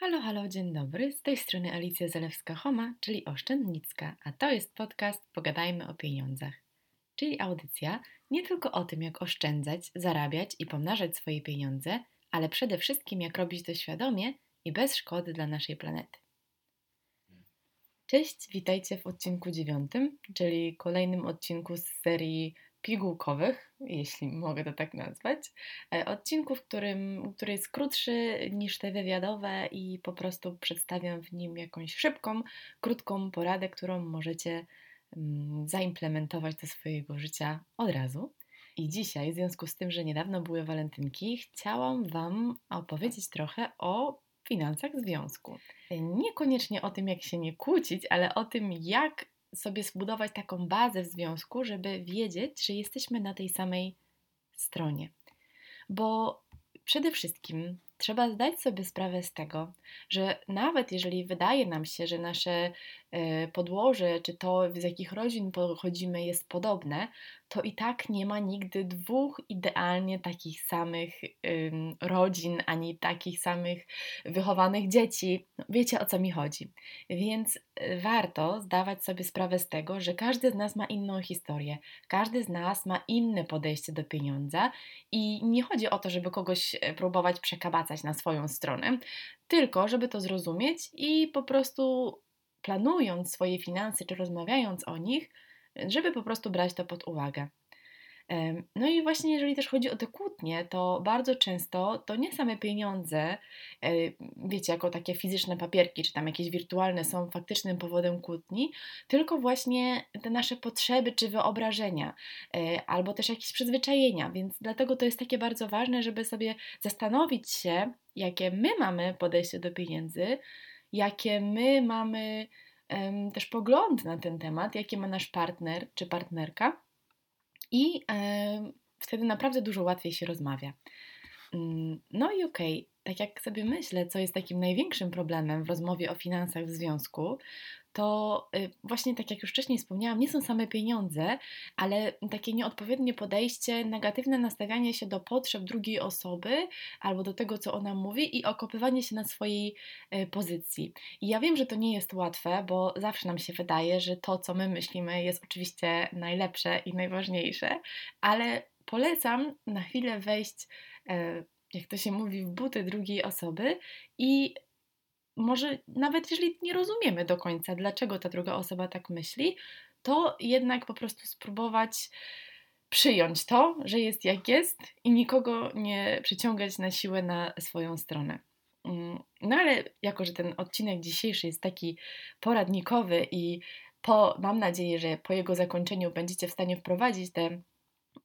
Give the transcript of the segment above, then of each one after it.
Halo, halo, dzień dobry. Z tej strony Alicja Zalewska-Homa, czyli Oszczędnicka, a to jest podcast Pogadajmy o pieniądzach. Czyli audycja nie tylko o tym, jak oszczędzać, zarabiać i pomnażać swoje pieniądze, ale przede wszystkim jak robić to świadomie i bez szkody dla naszej planety. Cześć, witajcie w odcinku dziewiątym, czyli kolejnym odcinku z serii pigułkowych, jeśli mogę to tak nazwać. E, odcinku, w którym, który jest krótszy niż te wywiadowe i po prostu przedstawiam w nim jakąś szybką, krótką poradę, którą możecie mm, zaimplementować do swojego życia od razu. I dzisiaj, w związku z tym, że niedawno były walentynki, chciałam Wam opowiedzieć trochę o finansach związku. Niekoniecznie o tym, jak się nie kłócić, ale o tym, jak sobie zbudować taką bazę w związku, żeby wiedzieć, że jesteśmy na tej samej stronie. Bo przede wszystkim trzeba zdać sobie sprawę z tego, że nawet jeżeli wydaje nam się, że nasze e, podłoże, czy to z jakich rodzin pochodzimy jest podobne, to i tak nie ma nigdy dwóch idealnie takich samych rodzin, ani takich samych wychowanych dzieci. No, wiecie o co mi chodzi. Więc y, warto zdawać sobie sprawę z tego, że każdy z nas ma inną historię, każdy z nas ma inne podejście do pieniądza i nie chodzi o to, żeby kogoś e, próbować przekabacać na swoją stronę, tylko żeby to zrozumieć i po prostu planując swoje finanse czy rozmawiając o nich, żeby po prostu brać to pod uwagę. No i właśnie jeżeli też chodzi o te kłótnie, to bardzo często to nie same pieniądze, e, wiecie, jako takie fizyczne papierki, czy tam jakieś wirtualne są faktycznym powodem kłótni, tylko właśnie te nasze potrzeby czy wyobrażenia, e, albo też jakieś przyzwyczajenia, więc dlatego to jest takie bardzo ważne, żeby sobie zastanowić się, jakie my mamy podejście do pieniędzy, jakie my mamy też pogląd na ten temat, jaki ma nasz partner czy partnerka i wtedy naprawdę dużo łatwiej się rozmawia. Mm, no i okej, okay, tak jak sobie myślę, co jest takim największym problemem w rozmowie o finansach w związku, to y, właśnie tak jak już wcześniej wspomniałam, nie są same pieniądze, ale takie nieodpowiednie podejście, negatywne nastawianie się do potrzeb drugiej osoby albo do tego, co ona mówi i okopywanie się na swojej y, pozycji. I ja wiem, że to nie jest łatwe, bo zawsze nam się wydaje, że to, co my myślimy, jest oczywiście najlepsze i najważniejsze, ale polecam na chwilę wejść y, jak to się mówi, w buty drugiej osoby i może nawet jeżeli nie rozumiemy do końca, dlaczego ta druga osoba tak myśli, to jednak po prostu spróbować przyjąć to, że jest jak jest i nikogo nie przyciągać na siłę na swoją stronę. Mm, no ale jako, że ten odcinek dzisiejszy jest taki poradnikowy i po, mam nadzieję, że po jego zakończeniu będziecie w stanie wprowadzić te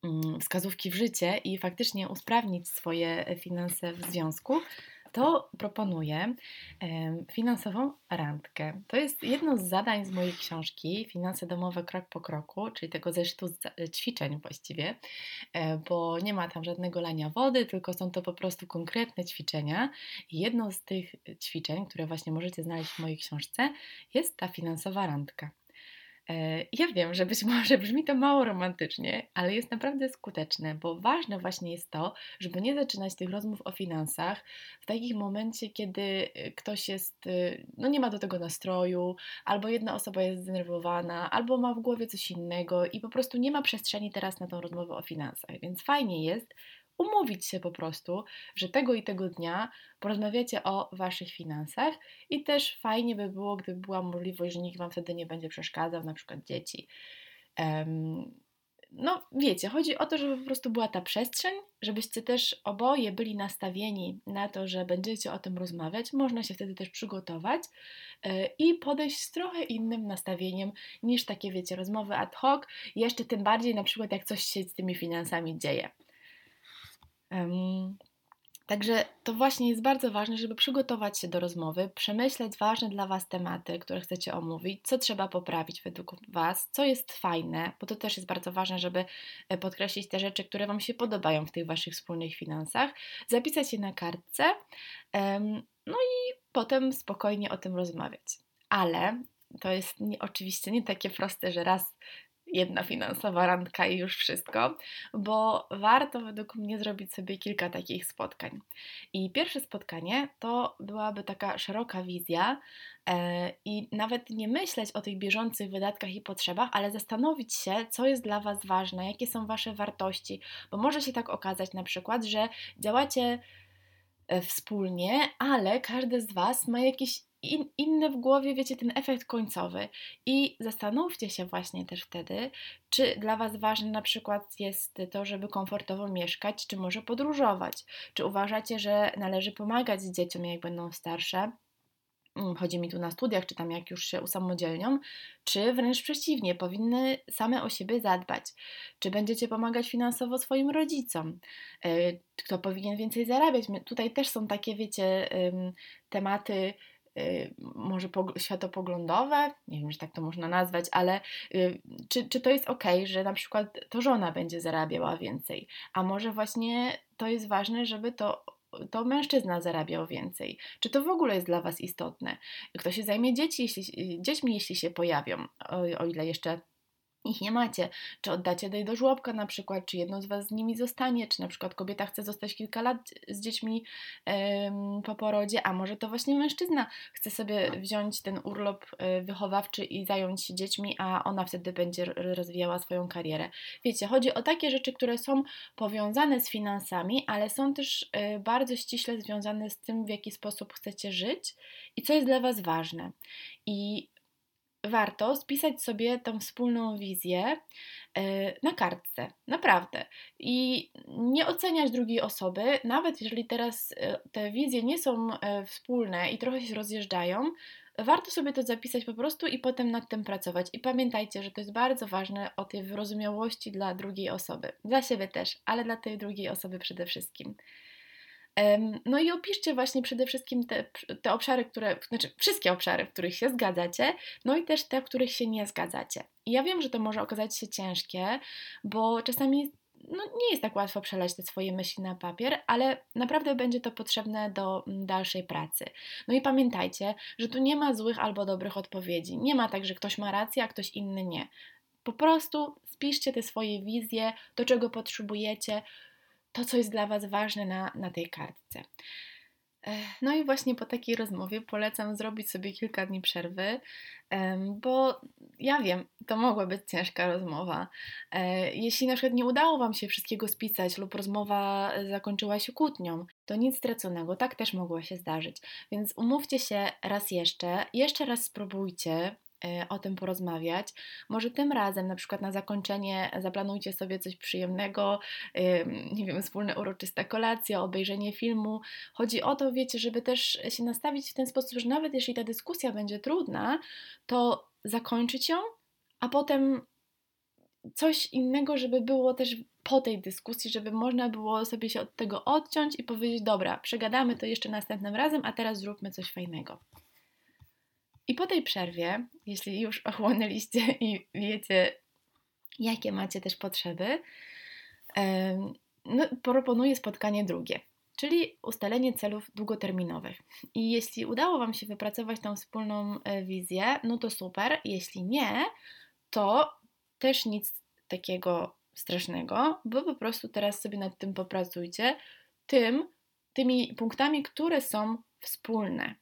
mm, wskazówki w życie i faktycznie usprawnić swoje finanse w związku, to proponuję finansową randkę. To jest jedno z zadań z mojej książki Finanse domowe krok po kroku, czyli tego zeszytu ćwiczeń właściwie, e, bo nie ma tam żadnego lania wody, tylko są to po prostu konkretne ćwiczenia. I jedno z tych ćwiczeń, które właśnie możecie znaleźć w mojej książce, jest ta finansowa randka. E, ja wiem, że być może brzmi to mało romantycznie, ale jest naprawdę skuteczne, bo ważne właśnie jest to, żeby nie zaczynać tych rozmów o finansach w takim momencie, kiedy e, ktoś jest, e, no nie ma do tego nastroju, albo jedna osoba jest zdenerwowana, albo ma w głowie coś innego i po prostu nie ma przestrzeni teraz na tą rozmowę o finansach. Więc fajnie jest, umówić się po prostu, że tego i tego dnia porozmawiacie o Waszych finansach i też fajnie by było, gdyby była możliwość, że nikt Wam wtedy nie będzie przeszkadzał, na przykład dzieci. Um, no wiecie, chodzi o to, żeby po prostu była ta przestrzeń, żebyście też oboje byli nastawieni na to, że będziecie o tym rozmawiać. Można się wtedy też przygotować yy, i podejść z trochę innym nastawieniem niż takie, wiecie, rozmowy ad hoc. Jeszcze tym bardziej na przykład jak coś się z tymi finansami dzieje. Także to właśnie jest bardzo ważne, żeby przygotować się do rozmowy, przemyśleć ważne dla Was tematy, które chcecie omówić, co trzeba poprawić według Was, co jest fajne, bo to też jest bardzo ważne, żeby e, podkreślić te rzeczy, które Wam się podobają w tych Waszych wspólnych finansach, zapisać je na kartce, no i potem spokojnie o tym rozmawiać. Ale to jest nie, oczywiście nie takie proste, że raz jedna finansowa randka i już wszystko, bo warto według mnie zrobić sobie kilka takich spotkań. I pierwsze spotkanie to byłaby taka szeroka wizja e, i nawet nie myśleć o tych bieżących wydatkach i potrzebach, ale zastanowić się, co jest dla Was ważne, jakie są Wasze wartości, bo może się tak okazać na przykład, że działacie e, wspólnie, ale każdy z Was ma jakieś in, inne w głowie, wiecie, ten efekt końcowy. I zastanówcie się właśnie też wtedy, czy dla Was ważne na przykład jest to, żeby komfortowo mieszkać, czy może podróżować. Czy uważacie, że należy pomagać dzieciom, jak będą starsze? Mm, chodzi mi tu na studiach, czy tam jak już się usamodzielnią, czy wręcz przeciwnie, powinny same o siebie zadbać. Czy będziecie pomagać finansowo swoim rodzicom? E, kto powinien więcej zarabiać? Tutaj też są takie, wiecie, tematy może światopoglądowe, nie wiem, czy tak to można nazwać, ale y, czy, czy to jest ok, że na przykład to żona będzie zarabiała więcej, a może właśnie to jest ważne, żeby to to mężczyzna zarabiał więcej. Czy to w ogóle jest dla Was istotne? Kto się zajmie dzieci, jeśli, dziećmi, jeśli się pojawią, o, o ile jeszcze ich nie macie. Czy oddacie dej do żłobka na przykład, czy jedno z Was z nimi zostanie, czy na przykład kobieta chce zostać kilka lat z dziećmi ym, po porodzie, a może to właśnie mężczyzna chce sobie wziąć ten urlop y, wychowawczy i zająć się dziećmi, a ona wtedy będzie rozwijała swoją karierę. Wiecie, chodzi o takie rzeczy, które są powiązane z finansami, ale są też y, bardzo ściśle związane z tym, w jaki sposób chcecie żyć i co jest dla Was ważne. I warto spisać sobie tą wspólną wizję e, na kartce, naprawdę. I nie oceniać drugiej osoby, nawet jeżeli teraz e, te wizje nie są e, wspólne i trochę się rozjeżdżają, warto sobie to zapisać po prostu i potem nad tym pracować. I pamiętajcie, że to jest bardzo ważne o tej wyrozumiałości dla drugiej osoby. Dla siebie też, ale dla tej drugiej osoby przede wszystkim. No i opiszcie właśnie przede wszystkim te, te obszary, które, znaczy wszystkie obszary, w których się zgadzacie, no i też te, w których się nie zgadzacie. I ja wiem, że to może okazać się ciężkie, bo czasami no, nie jest tak łatwo przelać te swoje myśli na papier, ale naprawdę będzie to potrzebne do mm, dalszej pracy. No i pamiętajcie, że tu nie ma złych albo dobrych odpowiedzi. Nie ma tak, że ktoś ma rację, a ktoś inny nie. Po prostu spiszcie te swoje wizje, do czego potrzebujecie, to, co jest dla Was ważne na, na tej kartce. No i właśnie po takiej rozmowie polecam zrobić sobie kilka dni przerwy, bo ja wiem, to mogła być ciężka rozmowa. E, jeśli na przykład nie udało Wam się wszystkiego spisać lub rozmowa zakończyła się kłótnią, to nic straconego, tak też mogło się zdarzyć. Więc umówcie się raz jeszcze, jeszcze raz spróbujcie, E, o tym porozmawiać. Może tym razem, na przykład na zakończenie, zaplanujcie sobie coś przyjemnego, nie wiem, wspólne uroczysta kolacja, obejrzenie filmu. Chodzi o to, wiecie, żeby też się nastawić w ten sposób, że nawet jeśli ta dyskusja będzie trudna, to zakończyć ją, a potem coś innego, żeby było też po tej dyskusji, żeby można było sobie się od tego odciąć i powiedzieć: Dobra, przegadamy to jeszcze następnym razem, a teraz zróbmy coś fajnego. I po tej przerwie, jeśli już ochłonęliście i wiecie, jakie macie też potrzeby, no, proponuję spotkanie drugie, czyli ustalenie celów długoterminowych. I jeśli udało Wam się wypracować tą wspólną e, wizję, no to super. Jeśli nie, to też nic takiego strasznego, bo po prostu teraz sobie nad tym popracujcie, tym, tymi punktami, które są wspólne.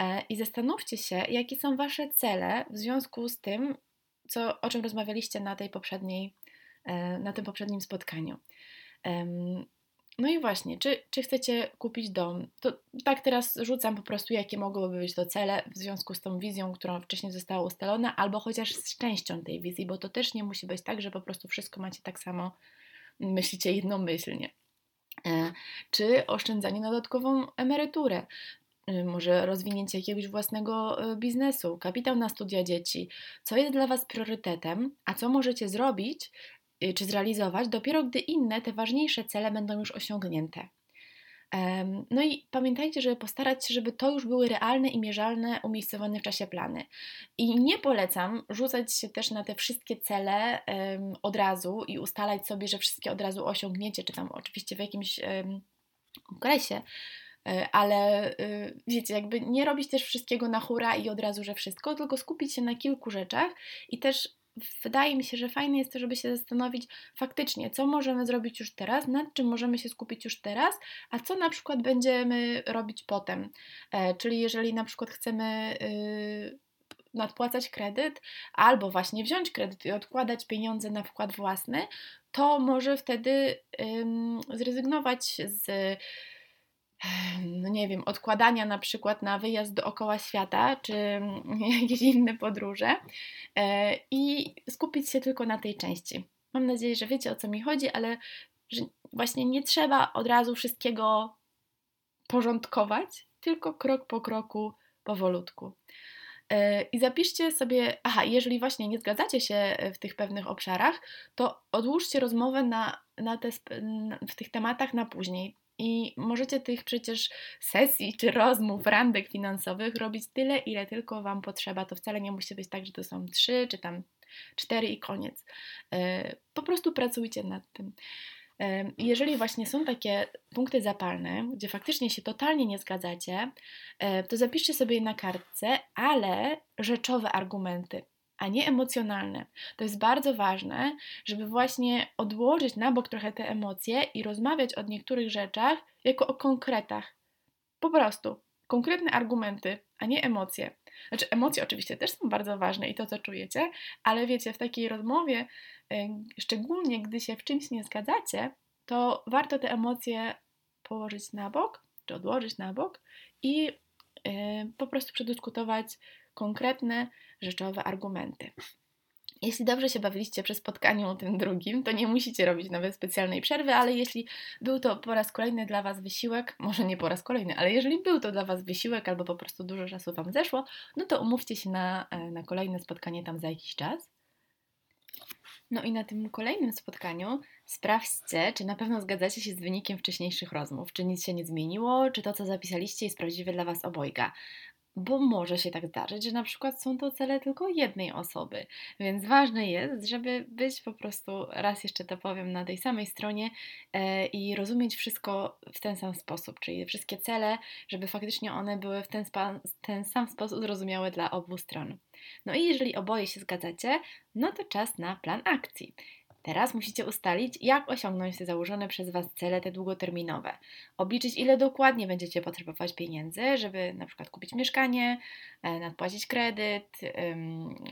E, I zastanówcie się, jakie są Wasze cele w związku z tym, co, o czym rozmawialiście na, tej poprzedniej, e, na tym poprzednim spotkaniu. No i właśnie, czy, czy chcecie kupić dom? To tak teraz rzucam po prostu, jakie mogłyby być to cele w związku z tą wizją, którą wcześniej została ustalona, albo chociaż z częścią tej wizji, bo to też nie musi być tak, że po prostu wszystko macie tak samo, myślicie jednomyślnie. E, czy oszczędzanie na dodatkową emeryturę, y, może rozwinięcie jakiegoś własnego y, biznesu, kapitał na studia dzieci, co jest dla Was priorytetem, a co możecie zrobić czy zrealizować dopiero gdy inne, te ważniejsze cele będą już osiągnięte. No i pamiętajcie, żeby postarać się, żeby to już były realne i mierzalne, umiejscowione w czasie plany. I nie polecam rzucać się też na te wszystkie cele od razu i ustalać sobie, że wszystkie od razu osiągniecie, czy tam oczywiście w jakimś okresie, e, ale y, wiecie, jakby nie robić też wszystkiego na hura i od razu, że wszystko, tylko skupić się na kilku rzeczach i też wydaje mi się, że fajne jest to, żeby się zastanowić faktycznie, co możemy zrobić już teraz, nad czym możemy się skupić już teraz, a co na przykład będziemy robić potem. E, czyli jeżeli na przykład chcemy. Yy, nadpłacać kredyt, albo właśnie wziąć kredyt i odkładać pieniądze na wkład własny, to może wtedy ym, zrezygnować z no nie wiem, odkładania na przykład na wyjazd dookoła świata, czy jakieś inne podróże e, i skupić się tylko na tej części. Mam nadzieję, że wiecie o co mi chodzi, ale że właśnie nie trzeba od razu wszystkiego porządkować, tylko krok po kroku, powolutku. E, I zapiszcie sobie, aha, jeżeli właśnie nie zgadzacie się w tych pewnych obszarach, to odłóżcie rozmowę na, na te, w tych tematach na później. I możecie tych przecież sesji czy rozmów, randek finansowych robić tyle, ile tylko Wam potrzeba. To wcale nie musi być tak, że to są trzy czy tam cztery i koniec. E, po prostu pracujcie nad tym. E, jeżeli właśnie są takie punkty zapalne, gdzie faktycznie się totalnie nie zgadzacie, e, to zapiszcie sobie na kartce, ale rzeczowe argumenty a nie emocjonalne. To jest bardzo ważne, żeby właśnie odłożyć na bok trochę te emocje i rozmawiać o niektórych rzeczach jako o konkretach. Po prostu konkretne argumenty, a nie emocje. Znaczy, emocje oczywiście też są bardzo ważne i to, co czujecie, ale wiecie, w takiej rozmowie, szczególnie gdy się w czymś nie zgadzacie, to warto te emocje położyć na bok, czy odłożyć na bok i po prostu przedyskutować konkretne, rzeczowe argumenty. Jeśli dobrze się bawiliście przy spotkaniu tym drugim, to nie musicie robić nawet specjalnej przerwy, ale jeśli był to po raz kolejny dla Was wysiłek, może nie po raz kolejny, ale jeżeli był to dla Was wysiłek albo po prostu dużo czasu Wam zeszło, no to umówcie się na, e, na kolejne spotkanie tam za jakiś czas. No i na tym kolejnym spotkaniu sprawdźcie, czy na pewno zgadzacie się z wynikiem wcześniejszych rozmów, czy nic się nie zmieniło, czy to, co zapisaliście, jest prawdziwe dla Was obojga bo może się tak zdarzyć, że na przykład są to cele tylko jednej osoby, więc ważne jest, żeby być po prostu, raz jeszcze to powiem, na tej samej stronie e, i rozumieć wszystko w ten sam sposób, czyli wszystkie cele, żeby faktycznie one były w ten, ten sam sposób zrozumiałe dla obu stron. No i jeżeli oboje się zgadzacie, no to czas na plan akcji. Teraz musicie ustalić, jak osiągnąć te założone przez Was cele, te długoterminowe. Obliczyć, ile dokładnie będziecie potrzebować pieniędzy, żeby na przykład kupić mieszkanie, e, nadpłacić kredyt,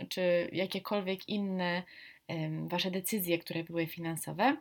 czy jakiekolwiek inne Wasze decyzje, które były finansowe.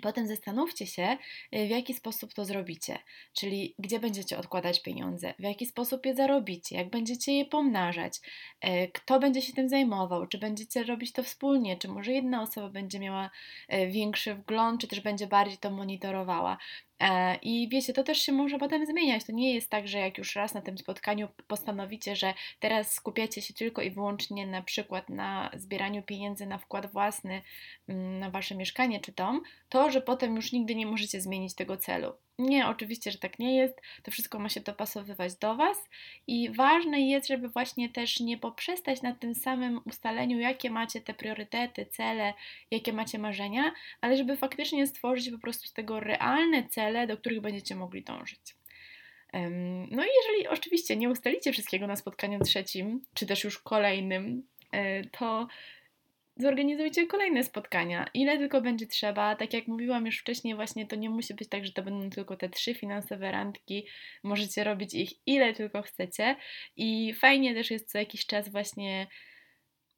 Potem zastanówcie się, y, w jaki sposób to zrobicie, czyli gdzie będziecie odkładać pieniądze, w jaki sposób je zarobicie, jak będziecie je pomnażać, y, kto będzie się tym zajmował, czy będziecie robić to wspólnie, czy może jedna osoba będzie miała y, większy wgląd, czy też będzie bardziej to monitorowała. E, I wiecie, to też się może potem zmieniać. To nie jest tak, że jak już raz na tym spotkaniu postanowicie, że teraz skupiacie się tylko i wyłącznie na przykład na zbieraniu pieniędzy na wkład własny mm, na wasze mieszkanie czy dom, to że potem już nigdy nie możecie zmienić tego celu. Nie, oczywiście, że tak nie jest. To wszystko ma się dopasowywać do Was i ważne jest, żeby właśnie też nie poprzestać na tym samym ustaleniu, jakie macie te priorytety, cele, jakie macie marzenia, ale żeby faktycznie stworzyć po prostu z tego realne cele, do których będziecie mogli dążyć. No i jeżeli oczywiście nie ustalicie wszystkiego na spotkaniu trzecim, czy też już kolejnym, e, to zorganizujcie kolejne spotkania, ile tylko będzie trzeba. Tak jak mówiłam już wcześniej, właśnie to nie musi być tak, że to będą tylko te trzy finansowe randki. Możecie robić ich ile tylko chcecie. I fajnie też jest co jakiś czas właśnie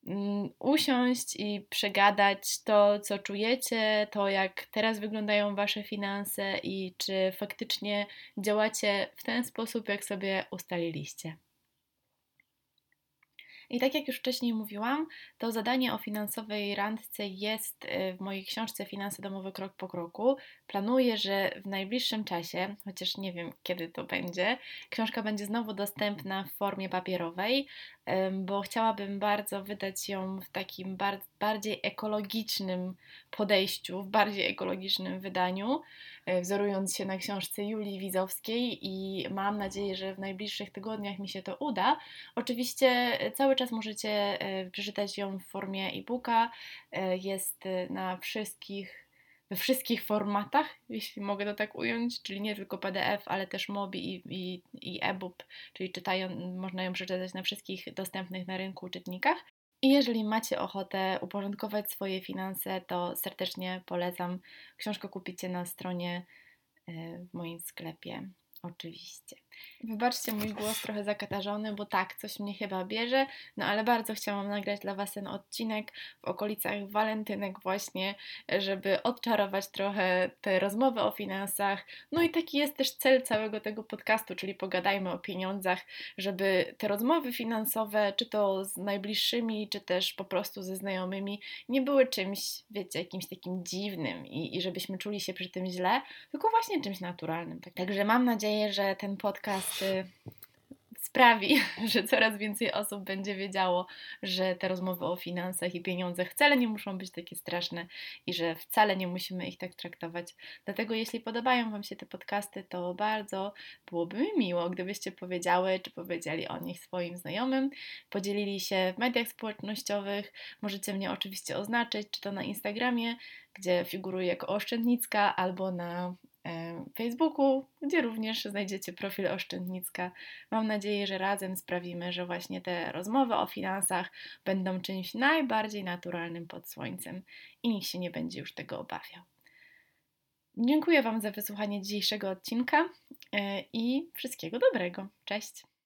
mm, usiąść i przegadać to, co czujecie, to jak teraz wyglądają wasze finanse i czy faktycznie działacie w ten sposób, jak sobie ustaliliście. I tak jak już wcześniej mówiłam, to zadanie o finansowej randce jest y, w mojej książce Finanse domowe krok po kroku. Planuję, że w najbliższym czasie, chociaż nie wiem kiedy to będzie, książka będzie znowu dostępna w formie papierowej, bo chciałabym bardzo wydać ją w takim bardziej ekologicznym podejściu, w bardziej ekologicznym wydaniu, e, wzorując się na książce Julii Wizowskiej i mam nadzieję, że w najbliższych tygodniach mi się to uda. Oczywiście e, cały czas możecie e, przeczytać ją w formie e-booka, jest na wszystkich we wszystkich formatach, jeśli mogę to tak ująć, czyli nie tylko PDF, ale też MOBI i, i, i e-book, czyli czytają, można ją przeczytać na wszystkich dostępnych na rynku czytnikach. I jeżeli macie ochotę uporządkować swoje finanse, to serdecznie polecam. Książkę kupicie na stronie e, w moim sklepie. Oczywiście. Wybaczcie mój głos trochę zakatarzony, bo tak, coś mnie chyba bierze, no ale bardzo chciałam nagrać dla Was ten odcinek w okolicach walentynek właśnie, żeby odczarować trochę te rozmowy o finansach. No i taki jest też cel całego tego podcastu, czyli pogadajmy o pieniądzach, żeby te rozmowy finansowe, czy to z najbliższymi, czy też po prostu ze znajomymi, nie były czymś, wiecie, jakimś takim dziwnym i, i żebyśmy czuli się przy tym źle, tylko właśnie czymś naturalnym. Tak, także mam nadzieję, że ten podcast sprawi, że coraz więcej osób będzie wiedziało, że te rozmowy o finansach i pieniądzach wcale nie muszą być takie straszne i że wcale nie musimy ich tak traktować. Dlatego, jeśli podobają Wam się te podcasty, to bardzo byłoby mi miło, gdybyście powiedziały, czy powiedzieli o nich swoim znajomym, podzielili się w mediach społecznościowych. Możecie mnie oczywiście oznaczyć, czy to na Instagramie, gdzie figuruję jako oszczędnicka, albo na Facebooku, gdzie również znajdziecie profil Oszczędnicka. Mam nadzieję, że razem sprawimy, że właśnie te rozmowy o finansach będą czymś najbardziej naturalnym pod słońcem i nikt się nie będzie już tego obawiał. Dziękuję Wam za wysłuchanie dzisiejszego odcinka e, i wszystkiego dobrego. Cześć!